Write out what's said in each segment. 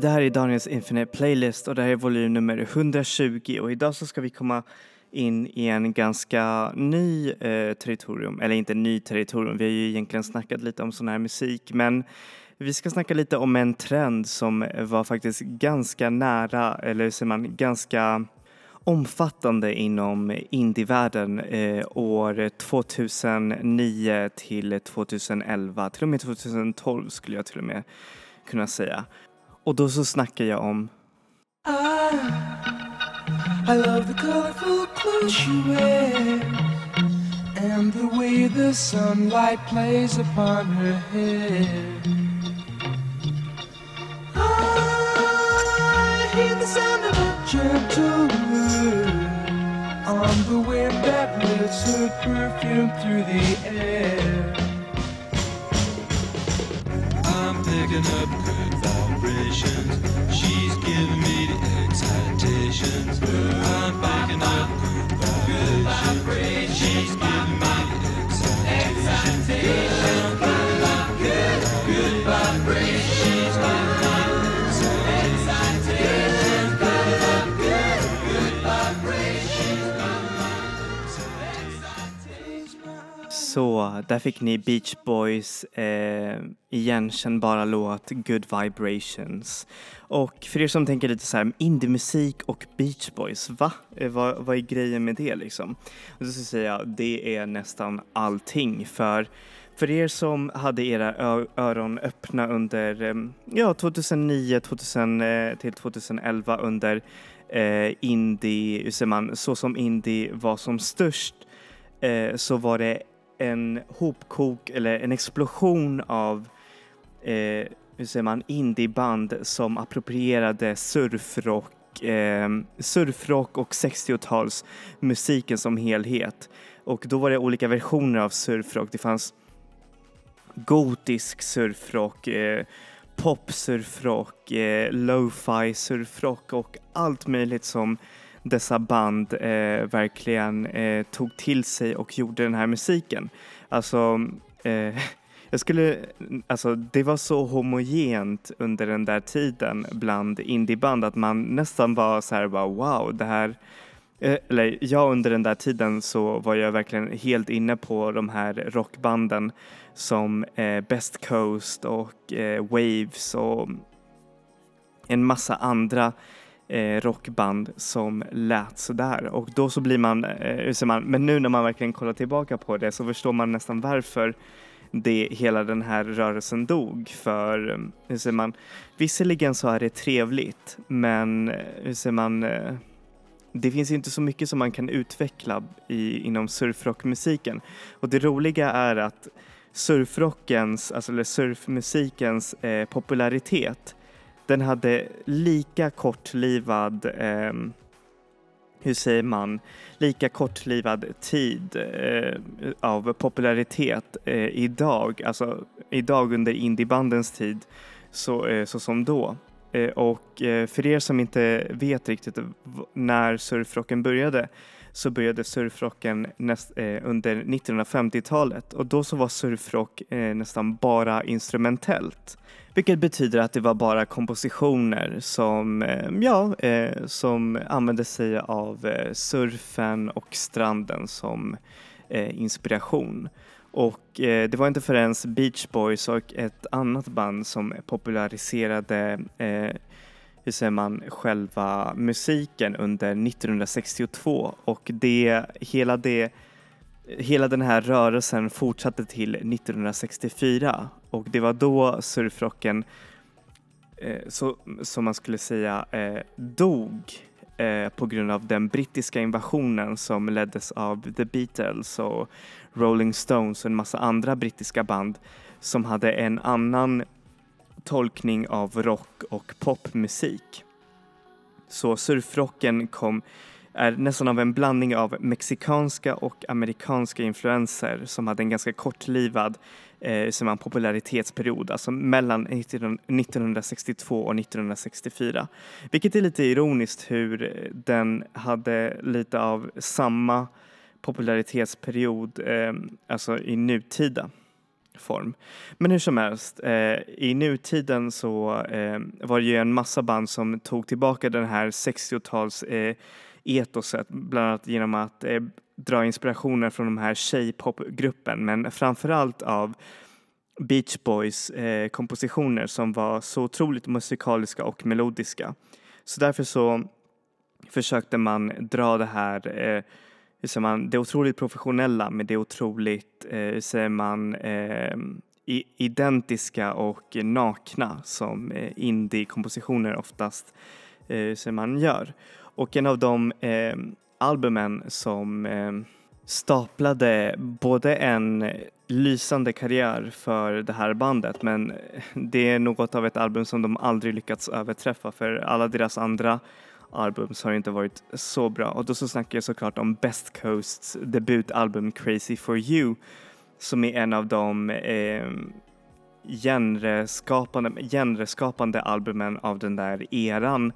Det här är Daniels Infinite Playlist och det här är volym nummer 120 och idag så ska vi komma in i en ganska ny eh, territorium, eller inte ny territorium, vi har ju egentligen snackat lite om sån här musik. Men vi ska snacka lite om en trend som var faktiskt ganska nära, eller hur säger man, ganska omfattande inom indievärlden eh, år 2009 till 2011, till och med 2012 skulle jag till och med kunna säga. Och då så snackar jag om I, I love the colorful clothes you wear and the way the sunlight plays upon her hair. I hear the sound of a gentle word on the wind that lifts her perfume through the air. I'm picking up good vibrations. She's giving me the excitations. I'm picking up good vibrations. She's giving me the excitations. Så där fick ni Beach Boys eh, igenkännbara låt Good Vibrations. Och för er som tänker lite så här indiemusik och Beach Boys, va? Eh, vad, vad är grejen med det liksom? Och så ska jag säga, det är nästan allting för för er som hade era öron öppna under eh, ja, 2009 2000, eh, till 2011 under eh, indie, hur säger man, så som indie var som störst eh, så var det en hopkok eller en explosion av eh, hur säger man, indieband som approprierade surfrock, eh, surfrock och 60-talsmusiken som helhet. Och då var det olika versioner av surfrock. Det fanns gotisk surfrock, eh, popsurfrock, eh, lo-fi surfrock och allt möjligt som dessa band eh, verkligen eh, tog till sig och gjorde den här musiken. Alltså, eh, jag skulle, alltså det var så homogent under den där tiden bland indieband att man nästan var så här bara wow, det här eh, eller jag under den där tiden så var jag verkligen helt inne på de här rockbanden som eh, Best Coast och eh, Waves och en massa andra eh, rockband som lät sådär. Och då så blir man, eh, hur säger man, men nu när man verkligen kollar tillbaka på det så förstår man nästan varför det, hela den här rörelsen dog. För, eh, hur säger man, visserligen så är det trevligt men eh, hur säger man, eh, det finns inte så mycket som man kan utveckla i, inom surfrockmusiken. Och det roliga är att surfrockens, alltså eller surfmusikens eh, popularitet den hade lika kortlivad, eh, hur säger man, lika kortlivad tid eh, av popularitet eh, idag, alltså idag under indiebandens tid, så, eh, så som då. Eh, och eh, för er som inte vet riktigt när surfrocken började så började surfrocken näst, eh, under 1950-talet och då så var surfrock eh, nästan bara instrumentellt. Vilket betyder att det var bara kompositioner som, eh, ja, eh, som använde sig av eh, surfen och stranden som inspiration. Och eh, det var inte förrän Beach Boys och ett annat band som populariserade eh, hur säger man, själva musiken under 1962 och det, hela det Hela den här rörelsen fortsatte till 1964 och det var då surfrocken, eh, så, som man skulle säga, eh, dog eh, på grund av den brittiska invasionen som leddes av The Beatles och Rolling Stones och en massa andra brittiska band som hade en annan tolkning av rock och popmusik. Så surfrocken kom, är nästan av en blandning av mexikanska och amerikanska influenser som hade en ganska kortlivad eh, som en popularitetsperiod, alltså mellan 1962 och 1964. Vilket är lite ironiskt hur den hade lite av samma popularitetsperiod, eh, alltså i nutida form. Men hur som helst, eh, i nutiden så eh, var det ju en massa band som tog tillbaka den här 60-tals eh, etoset, bland annat genom att eh, dra inspirationer från de här tjejpopgruppen, men framförallt av Beach Boys eh, kompositioner som var så otroligt musikaliska och melodiska. Så därför så försökte man dra det här eh, hur säger man, det otroligt professionella med det otroligt, eh, hur säger man, eh, identiska och nakna som eh, indie-kompositioner oftast eh, hur säger man gör. Och en av de eh, albumen som eh, staplade både en lysande karriär för det här bandet men det är något av ett album som de aldrig lyckats överträffa för alla deras andra album så har inte varit så bra. Och då så snackar jag såklart om Best Coasts debutalbum Crazy for you som är en av de eh, genreskapande, genreskapande albumen av den där eran.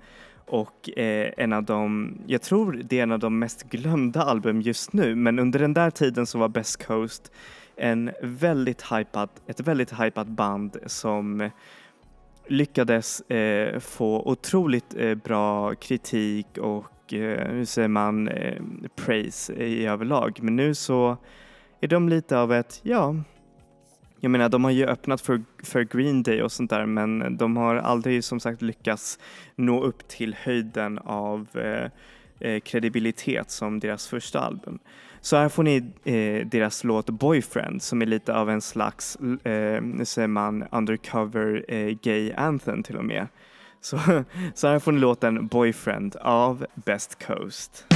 Och eh, en av de, jag tror det är en av de mest glömda album just nu men under den där tiden så var Best Coast en väldigt hypad, ett väldigt hypat band som lyckades eh, få otroligt eh, bra kritik och eh, hur säger man, eh, praise i överlag. Men nu så är de lite av ett, ja, jag menar de har ju öppnat för, för Green Day och sånt där men de har aldrig som sagt lyckats nå upp till höjden av eh, eh, kredibilitet som deras första album. Så här får ni eh, deras låt Boyfriend som är lite av en slags, eh, säger man, undercover eh, gay anthem till och med. Så, så här får ni låten Boyfriend av Best Coast.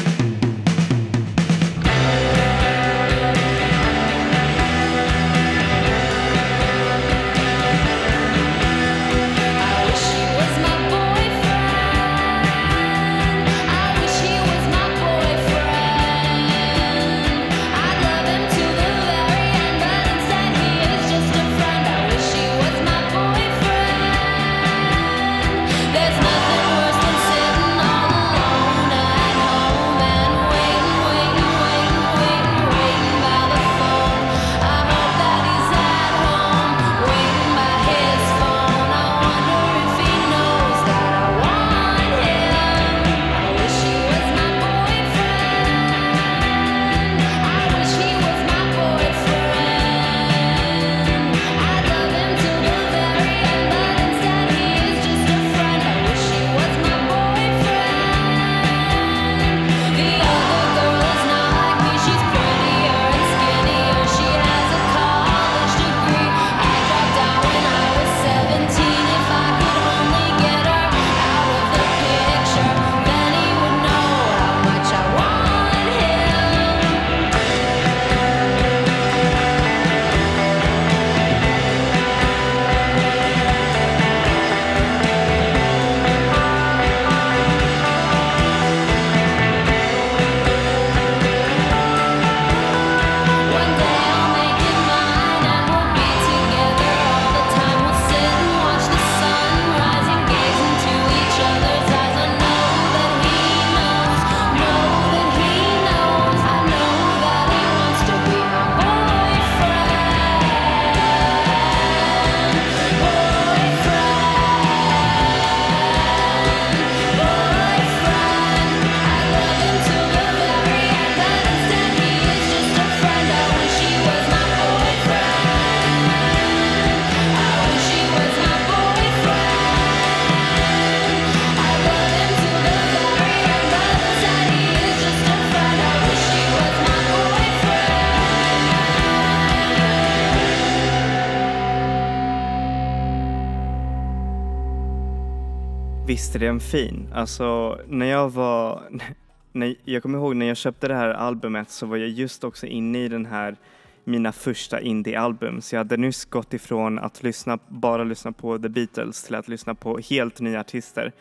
Visst är den fin? Alltså när jag var, när, jag kommer ihåg när jag köpte det här albumet så var jag just också inne i den här mina första indie-album så jag hade nyss gått ifrån att lyssna, bara lyssna på The Beatles till att lyssna på helt nya artister.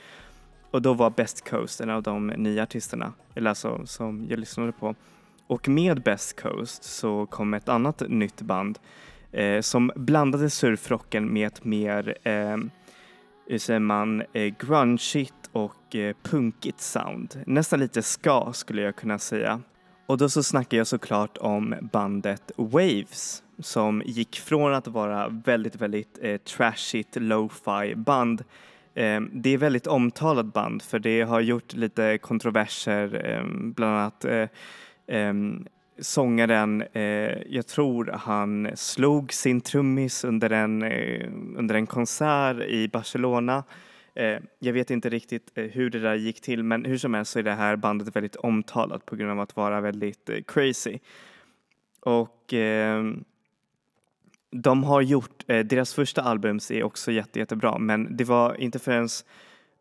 Och då var Best Coast en av de nya artisterna, eller alltså som jag lyssnade på. Och med Best Coast så kom ett annat nytt band eh, som blandade surfrocken med ett mer eh, Eh, hur säger man, eh, grungeigt och eh, punkigt sound. Nästan lite ska skulle jag kunna säga. Och då så snackar jag såklart om bandet Waves som gick från att vara väldigt, väldigt eh, trashigt lo-fi band. Eh, det är väldigt omtalat band för det har gjort lite kontroverser, eh, bland annat eh, eh, sångaren, eh, jag tror han slog sin trummis under en, eh, under en konsert i Barcelona. Eh, jag vet inte riktigt eh, hur det där gick till men hur som helst så är det här bandet väldigt omtalat på grund av att vara väldigt eh, crazy. Och eh, de har gjort, eh, deras första album är också jätte, jättebra men det var inte förrän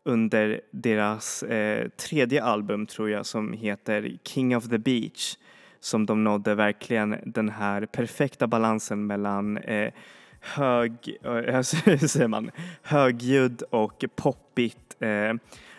under deras eh, tredje album tror jag som heter King of the Beach som de nådde verkligen den här perfekta balansen mellan eh, hög, eh, hur säger man, högljudd och poppigt eh,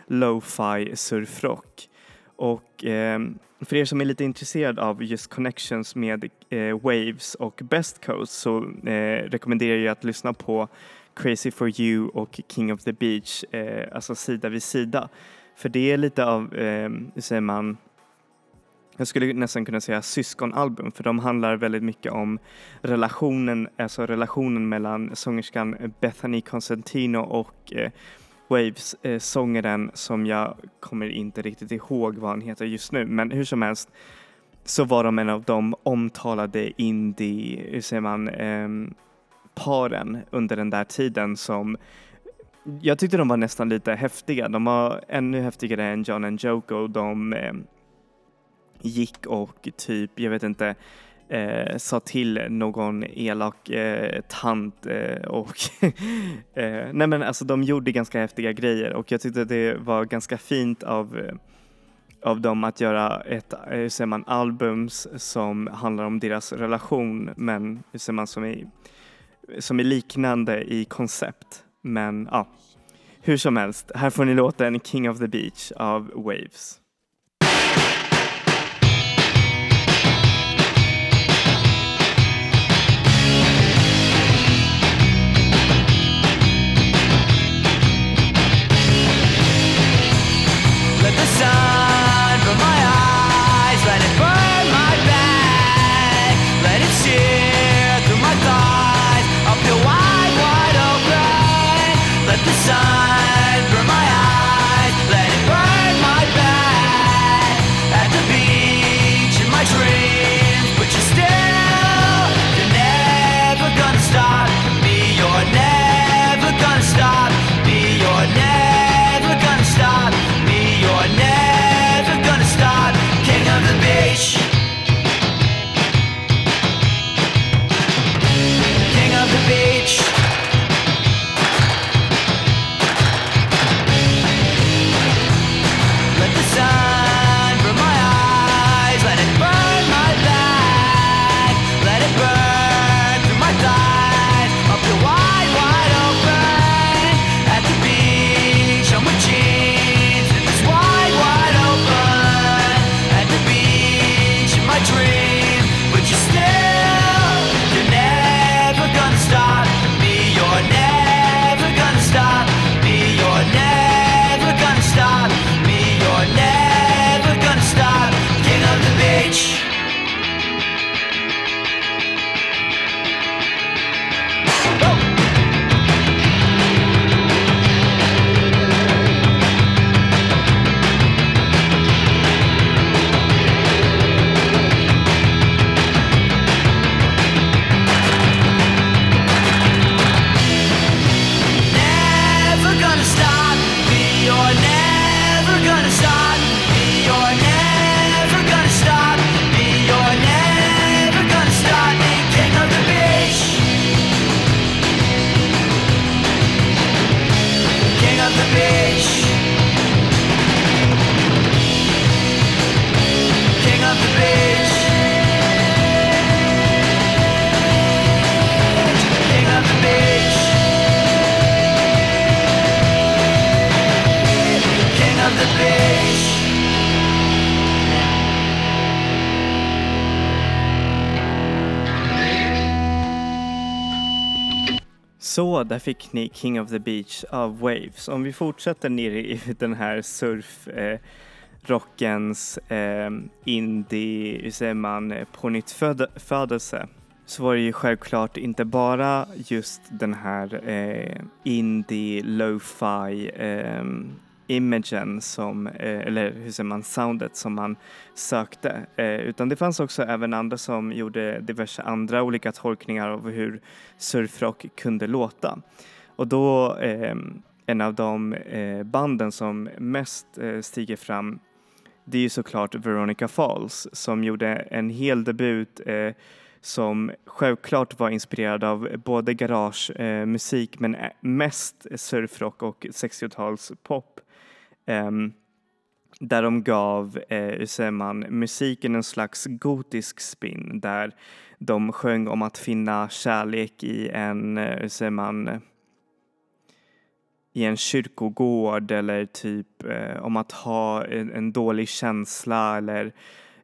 lo-fi surfrock. Och eh, för er som är lite intresserad av just connections med eh, Waves och Best Coast så eh, rekommenderar jag att lyssna på Crazy for you och King of the Beach, eh, alltså sida vid sida. För det är lite av, eh, hur säger man, jag skulle nästan kunna säga syskonalbum för de handlar väldigt mycket om relationen, alltså relationen mellan sångerskan Bethany Constantino och eh, Waves eh, sångaren som jag kommer inte riktigt ihåg vad han heter just nu men hur som helst så var de en av de omtalade indie, hur säger man, eh, paren under den där tiden som jag tyckte de var nästan lite häftiga. De var ännu häftigare än John and Joko. De eh, gick och typ, jag vet inte, eh, sa till någon elak eh, tant eh, och eh, nej men alltså de gjorde ganska häftiga grejer och jag tyckte det var ganska fint av eh, av dem att göra ett, eh, hur säger man, albums som handlar om deras relation men hur säger man, som är, som är liknande i koncept. Men ja, hur som helst, här får ni låten King of the Beach av Waves. The sun där fick ni King of the Beach av Waves. Om vi fortsätter ner i den här surfrockens eh, eh, indie, hur säger man, eh, pånyttfödelse så var det ju självklart inte bara just den här eh, indie, lo-fi eh, imagen som, eh, eller hur säger man, soundet som man sökte. Eh, utan det fanns också även andra som gjorde diverse andra olika tolkningar av hur surfrock kunde låta. Och då ehm, en av de eh, banden som mest stiger fram det är ju såklart Veronica Falls som gjorde en hel debut eh, som självklart var inspirerad av både garagemusik eh, men mest surfrock och 60-talspop. Ehm, där de gav, eh, hur säger man, musiken en slags gotisk spin där de sjöng om att finna kärlek i en, eh, hur säger man, i en kyrkogård eller typ eh, om att ha en, en dålig känsla eller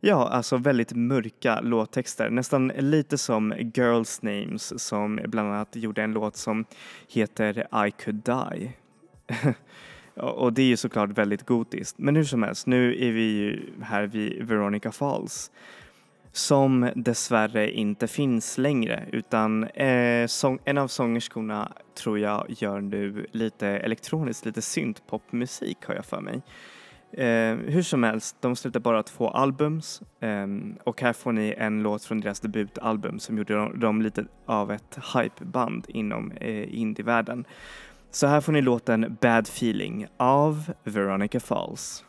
ja, alltså väldigt mörka låttexter. Nästan lite som Girls Names som bland annat gjorde en låt som heter I could die. och det är ju såklart väldigt gotiskt. Men hur som helst, nu är vi ju här vid Veronica Falls som dessvärre inte finns längre utan eh, sång, en av sångerskorna tror jag gör nu lite elektroniskt, lite syntpopmusik har jag för mig. Eh, hur som helst, de släppte bara två albums eh, och här får ni en låt från deras debutalbum som gjorde dem, dem lite av ett hypeband inom eh, indievärlden. Så här får ni låten Bad Feeling av Veronica Falls.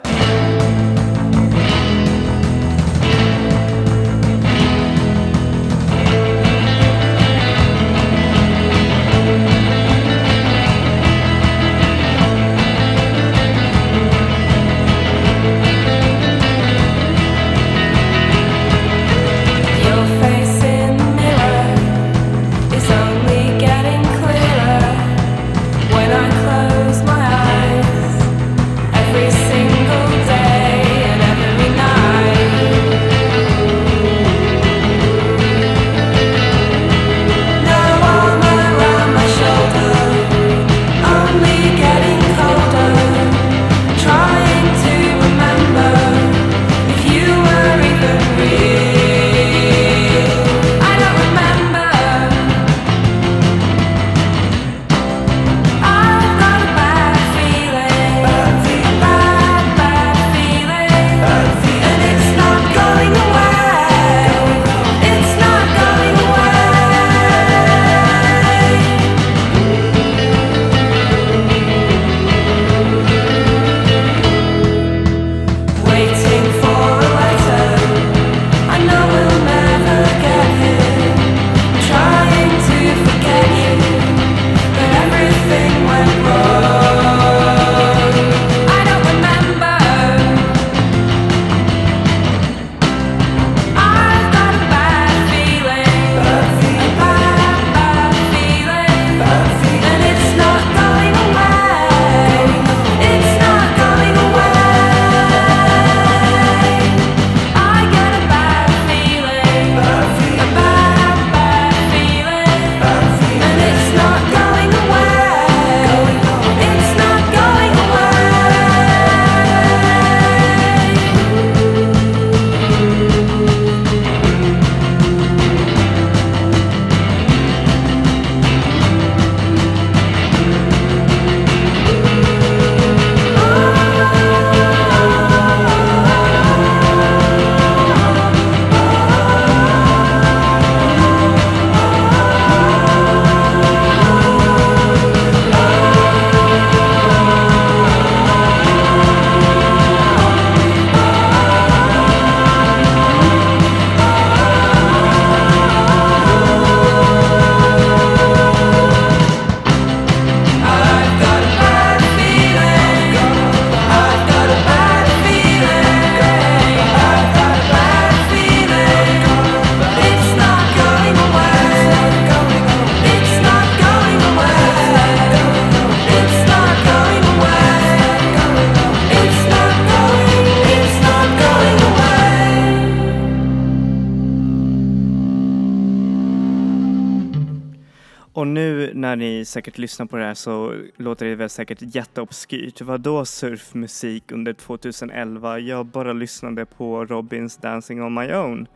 Säkert lyssnar på det här så låter det väl säkert jätteobskyrt. Vad då surfmusik under 2011? Jag bara lyssnade på Robins Dancing on my own.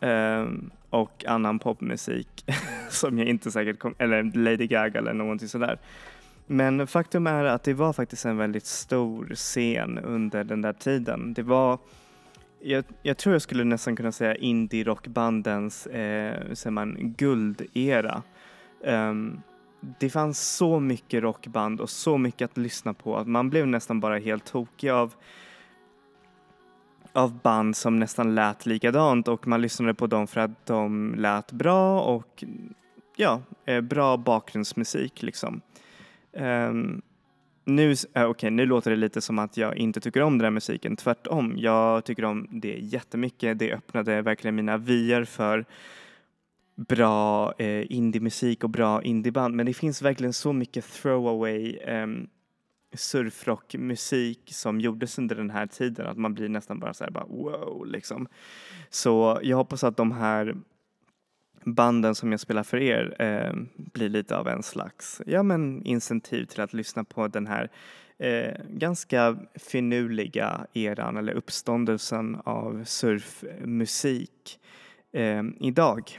Ehm, och annan popmusik som jag inte säkert kom, eller Lady Gaga eller någonting sådär. Men faktum är att det var faktiskt en väldigt stor scen under den där tiden. Det var, jag, jag tror jag skulle nästan kunna säga indie-rockbandens eh, säger man, guldera. Um, det fanns så mycket rockband och så mycket att lyssna på att man blev nästan bara helt tokig av av band som nästan lät likadant och man lyssnade på dem för att de lät bra och ja, eh, bra bakgrundsmusik liksom. Um, nu, äh, eh, okay, nu låter det lite som att jag inte tycker om den här musiken. Tvärtom, jag tycker om det jättemycket. Det öppnade verkligen mina vyer för bra eh, indiemusik och bra indieband. Men det finns verkligen så mycket throwaway eh, surfrockmusik som gjordes under den här tiden att man blir nästan bara så här bara wow liksom. Så jag hoppas att de här banden som jag spelar för er eh, blir lite av en slags ja, men incentiv till att lyssna på den här eh, ganska finurliga eran eller uppståndelsen av surfmusik eh, idag.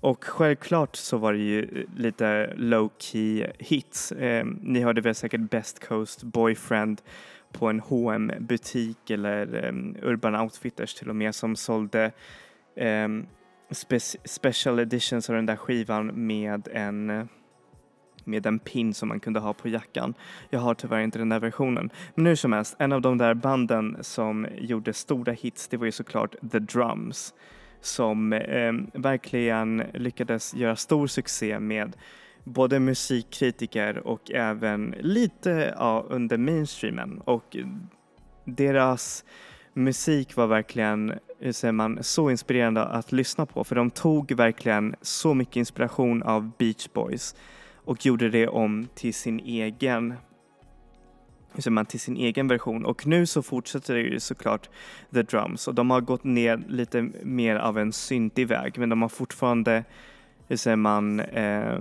Och självklart så var det ju eh, lite low key hits. Eh, ni hörde väl säkert Best Coast Boyfriend på en hm butik eller um, Urban Outfitters till och med som sålde ehm, um, spe special editions av den där skivan med en med en pin som man kunde ha på jackan. Jag har tyvärr inte den där versionen. Men hur som helst, en av de där banden som gjorde stora hits, det var ju såklart The Drums som eh, verkligen lyckades göra stor succé med både musikkritiker och även lite ja, under mainstreamen. Och deras musik var verkligen hur säger man, så inspirerande att lyssna på. För de tog verkligen så mycket inspiration av Beach Boys och gjorde det om till sin egen hur man, till sin egen version och nu så fortsätter det ju såklart The Drums och de har gått ner lite mer av en syntig väg men de har fortfarande, hur säger man, eh,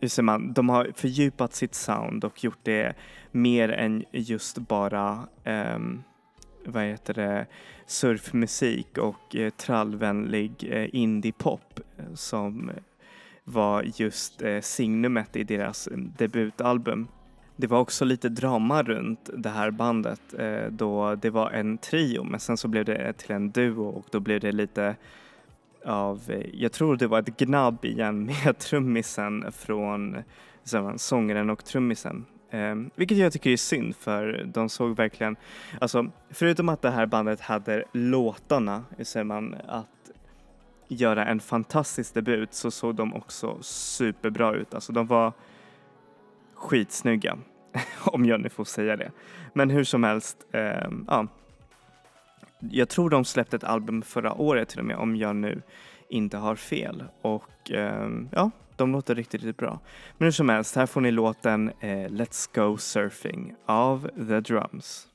hur säger man, de har fördjupat sitt sound och gjort det mer än just bara eh, vad heter det, surfmusik och eh, trallvänlig eh, indiepop eh, som var just eh, signumet i deras debutalbum. Det var också lite drama runt det här bandet eh, då det var en trio men sen så blev det till en duo och då blev det lite av, eh, jag tror det var ett gnabb igen med trummisen från man, sångaren och trummisen. Eh, vilket jag tycker är synd för de såg verkligen, alltså förutom att det här bandet hade låtarna, säger man, att göra en fantastisk debut så såg de också superbra ut. Alltså de var skitsnygga, om jag nu får säga det. Men hur som helst, eh, ja. Jag tror de släppte ett album förra året till och med, om jag nu inte har fel. Och eh, ja, de låter riktigt, riktigt bra. Men hur som helst, här får ni låten eh, Let's Go Surfing av The Drums.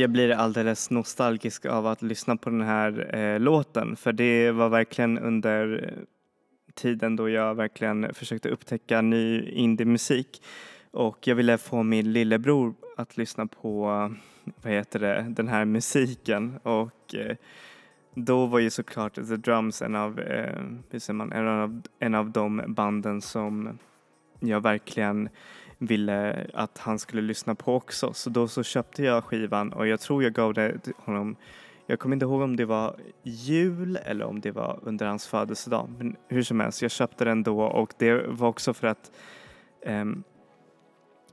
Jag blir alldeles nostalgisk av att lyssna på den här eh, låten för det var verkligen under tiden då jag verkligen försökte upptäcka ny indie-musik. Och jag ville få min lillebror att lyssna på vad heter det, den här musiken. Och eh, då var ju såklart The Drums en av, eh, hur säger man, en av, en av de banden som jag verkligen ville att han skulle lyssna på också. Så då så köpte jag skivan och jag tror jag gav det till honom jag kommer inte ihåg om det var jul eller om det var under hans födelsedag. Men hur som helst, jag köpte den då och det var också för att um,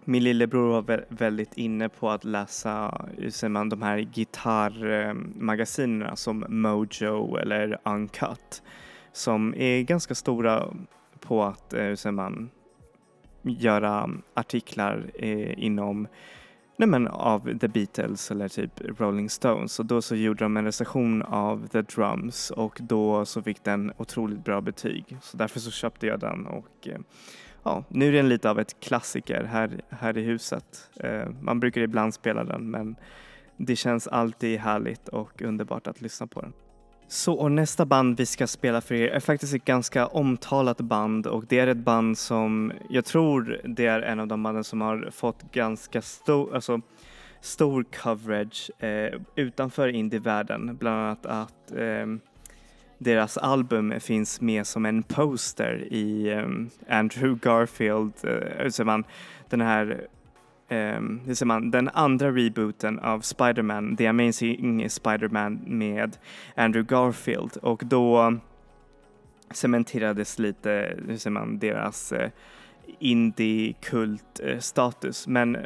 min lillebror var väldigt inne på att läsa hur man, de här gitarrmagasinerna som Mojo eller Uncut som är ganska stora på att eh, hur man, göra artiklar eh, inom nej men, av The Beatles eller typ Rolling Stones och då så gjorde de en recension av The Drums och då så fick den otroligt bra betyg så därför så köpte jag den och eh, ja, nu är den lite av ett klassiker här, här i huset. Eh, man brukar ibland spela den men det känns alltid härligt och underbart att lyssna på den. Så och nästa band vi ska spela för er är faktiskt ett ganska omtalat band och det är ett band som jag tror det är en av de banden som har fått ganska stor, alltså, stor coverage eh, utanför indievärlden. Bland annat att eh, deras album finns med som en poster i eh, Andrew Garfield, eh, man, den här um, hur säger man, den andra rebooten av Spider-Man, The Amazing Spider-Man med Andrew Garfield och då cementerades lite, hur säger man, deras eh, uh, indie-kult-status. Eh, Men uh,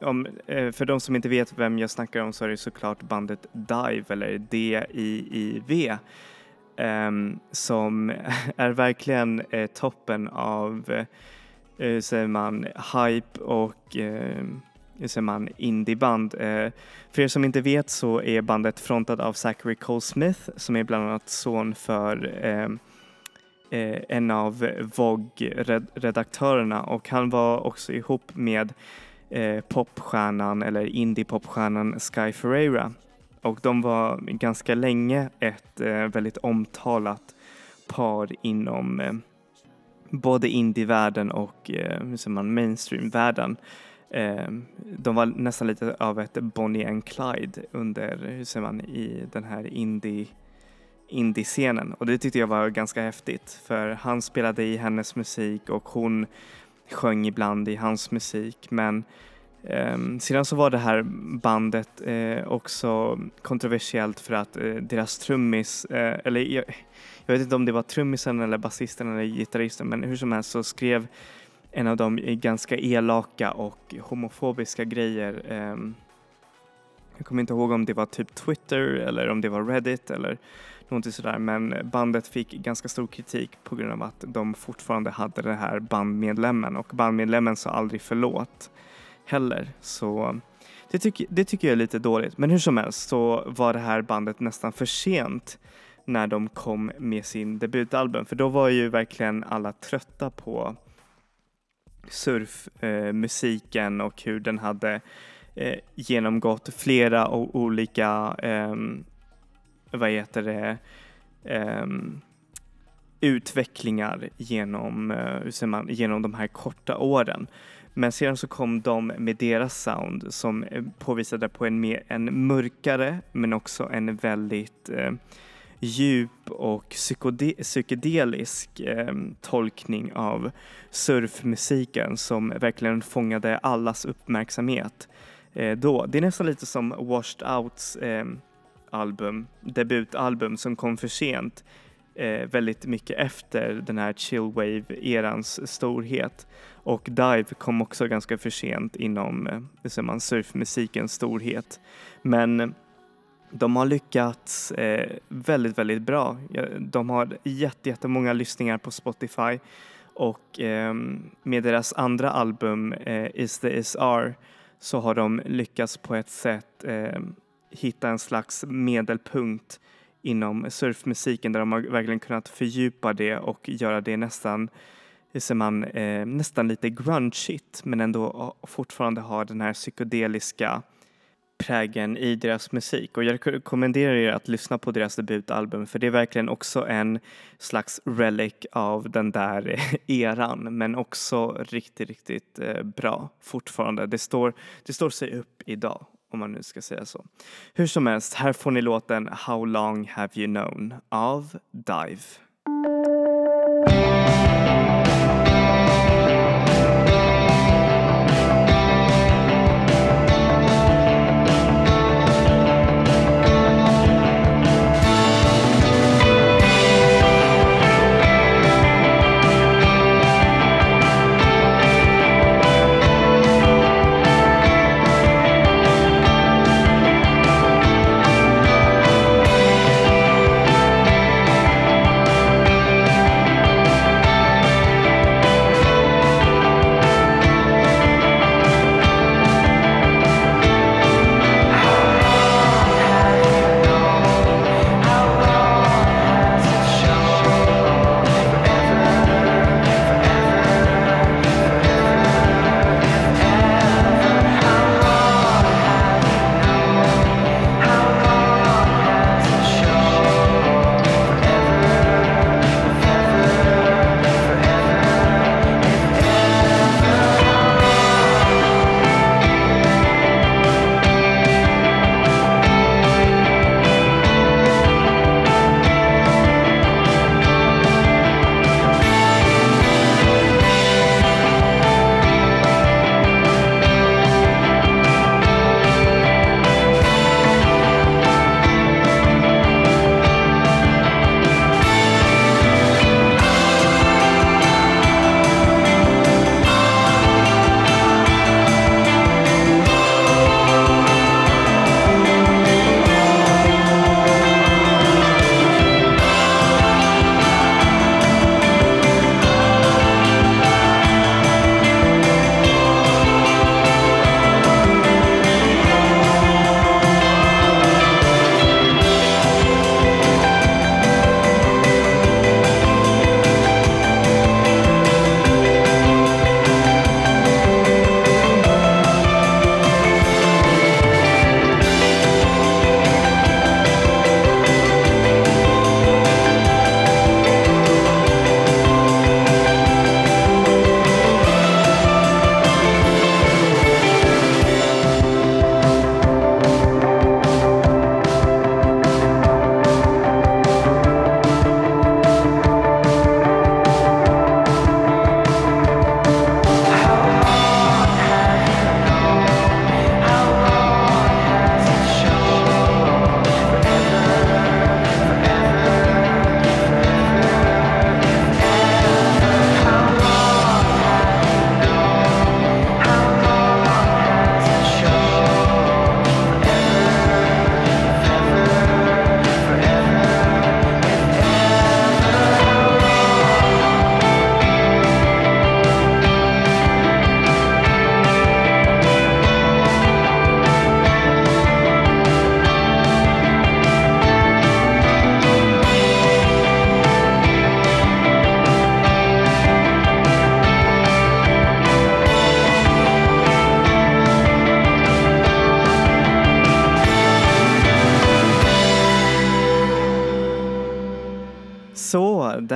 om, uh, för de som inte vet vem jag snackar om så är det såklart bandet Dive eller D-I-I-V um, ehm, som är verkligen toppen av eh, säger man, hype och eh, säger man, indieband. Eh, för er som inte vet så är bandet frontat av Zachary Cole Smith som är bland annat son för eh, eh en av Vogue-redaktörerna och han var också ihop med eh, popstjärnan eller indie-popstjärnan Sky Ferreira och de var ganska länge ett eh, väldigt omtalat par inom eh, både indievärlden och eh, hur säger man. Eh, de var nästan lite av ett Bonnie and Clyde under, hur säger man, i den här indie indie-scenen och det tyckte jag var ganska häftigt för han spelade i hennes musik och hon sjöng ibland i hans musik men eh, sedan så var det här bandet eh, också kontroversiellt för att eh, deras trummis, eh, eller jag, jag vet inte om det var trummisen eller basisten eller gitarristen men hur som helst så skrev en av dem ganska elaka och homofobiska grejer. Ehm, jag kommer inte ihåg om det var typ Twitter eller om det var Reddit eller någonting sådär men bandet fick ganska stor kritik på grund av att de fortfarande hade den här bandmedlemmen och bandmedlemmen sa aldrig förlåt heller. Så det, tyck, det tycker jag är lite dåligt men hur som helst så var det här bandet nästan för sent när de kom med sin debutalbum för då var ju verkligen alla trötta på surfmusiken eh, och hur den hade eh, genomgått flera olika, eh, vad heter det, ehm, utvecklingar genom, eh, hur man, genom de här korta åren. Men sedan så kom de med deras sound som eh, påvisade på en, mer, en mörkare men också en väldigt eh, djup och psykedelisk eh, tolkning av surfmusiken som verkligen fångade allas uppmärksamhet eh, då. Det är nästan lite som Washed Outs eh, album, debutalbum som kom för sent eh, väldigt mycket efter den här chillwave-erans storhet. Och Dive kom också ganska för sent inom eh, man, surfmusikens storhet. Men de har lyckats eh, väldigt, väldigt bra. De har jättemånga lyssningar på Spotify och eh, med deras andra album eh, Is the Is R så har de lyckats på ett sätt eh, hitta en slags medelpunkt inom surfmusiken där de har verkligen kunnat fördjupa det och göra det nästan ser man, eh, nästan lite grungeigt men ändå fortfarande ha den här psykedeliska prägen i deras musik och jag rekommenderar er att lyssna på deras debutalbum för det är verkligen också en slags relic av den där eran men också riktigt, riktigt eh, bra fortfarande. Det står, det står sig upp idag om man nu ska säga så. Hur som helst, här får ni låten How long have you known av Dive.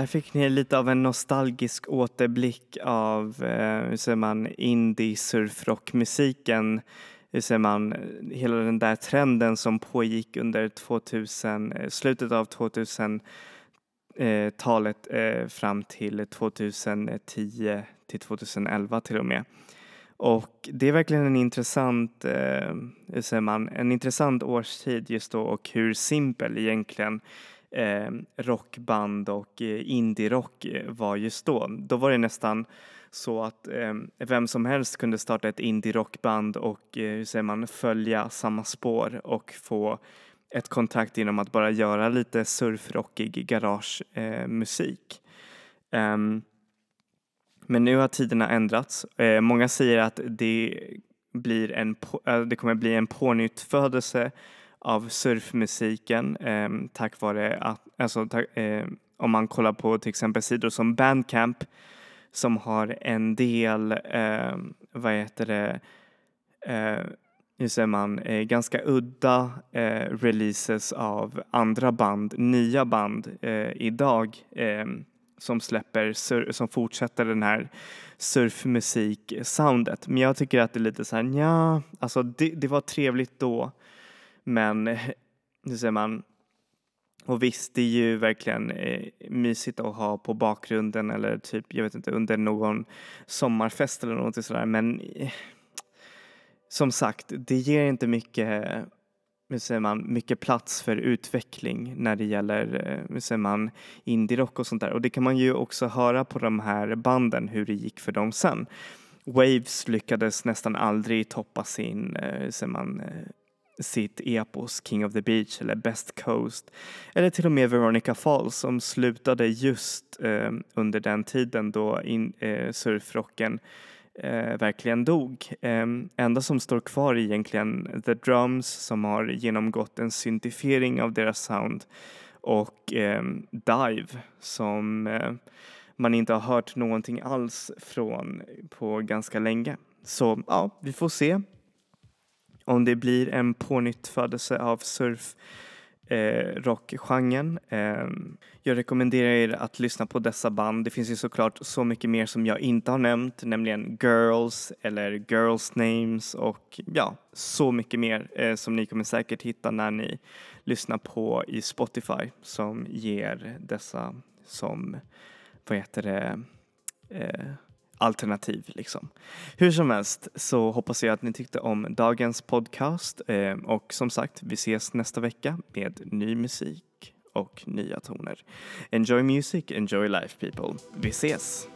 Där fick ni lite av en nostalgisk återblick av, eh, hur säger man, indie surfrockmusiken. Hur säger man, hela den där trenden som pågick under 2000, eh, slutet av 2000-talet eh, eh, fram till 2010 till 2011 till och med. Och det är verkligen en intressant, eh, hur säger man, en intressant årstid just då och hur simpel egentligen eh, rockband och eh, indie-rock eh, var just då. Då var det nästan så att eh, vem som helst kunde starta ett indie-rockband och eh, hur säger man, följa samma spår och få ett kontrakt genom att bara göra lite surfrockig garagemusik. Eh, ehm, men nu har tiderna ändrats. Eh, många säger att det, blir en, eh, det kommer bli en pånyttfödelse av surfmusiken eh, tack vare att, alltså, tack, eh, om man kollar på till exempel sidor som Bandcamp som har en del, eh, vad heter det, eh, hur säger man, eh, ganska udda eh, releases av andra band, nya band eh, idag eh, som släpper, sur- som fortsätter den här surfmusik-soundet. Men jag tycker att det är lite så här, ja, alltså det, det var trevligt då, men nu hur säger man, och visst, det är ju verkligen eh, mysigt att ha på bakgrunden eller typ, jag vet inte, under någon sommarfest eller något sådär, men eh, som sagt, det ger inte mycket, hur säger man, mycket plats för utveckling när det gäller, eh, hur säger man, indie-rock och sånt där. Och det kan man ju också höra på de här banden hur det gick för dem sen. Waves lyckades nästan aldrig toppa sin, eh, hur säger man, eh, sitt epos King of the Beach eller Best Coast eller till och med Veronica Falls som slutade just eh, under den tiden då in, eh, surfrocken eh, verkligen dog. Eh, enda som står kvar är egentligen The Drums som har genomgått en syntifiering av deras sound och eh, Dive som eh, man inte har hört någonting alls från på ganska länge. Så ja, vi får se om det blir en pånyttfödelse av surf eh, rockgenren. Eh, jag rekommenderar er att lyssna på dessa band. Det finns ju såklart så mycket mer som jag inte har nämnt, nämligen Girls eller Girls Names och ja, så mycket mer eh, som ni kommer säkert hitta när ni lyssnar på i Spotify som ger dessa som, vad heter det, eh, alternativ liksom. Hur som helst så hoppas jag att ni tyckte om dagens podcast ehm, och som sagt, vi ses nästa vecka med ny musik och nya toner. Enjoy music, enjoy life people. Vi ses!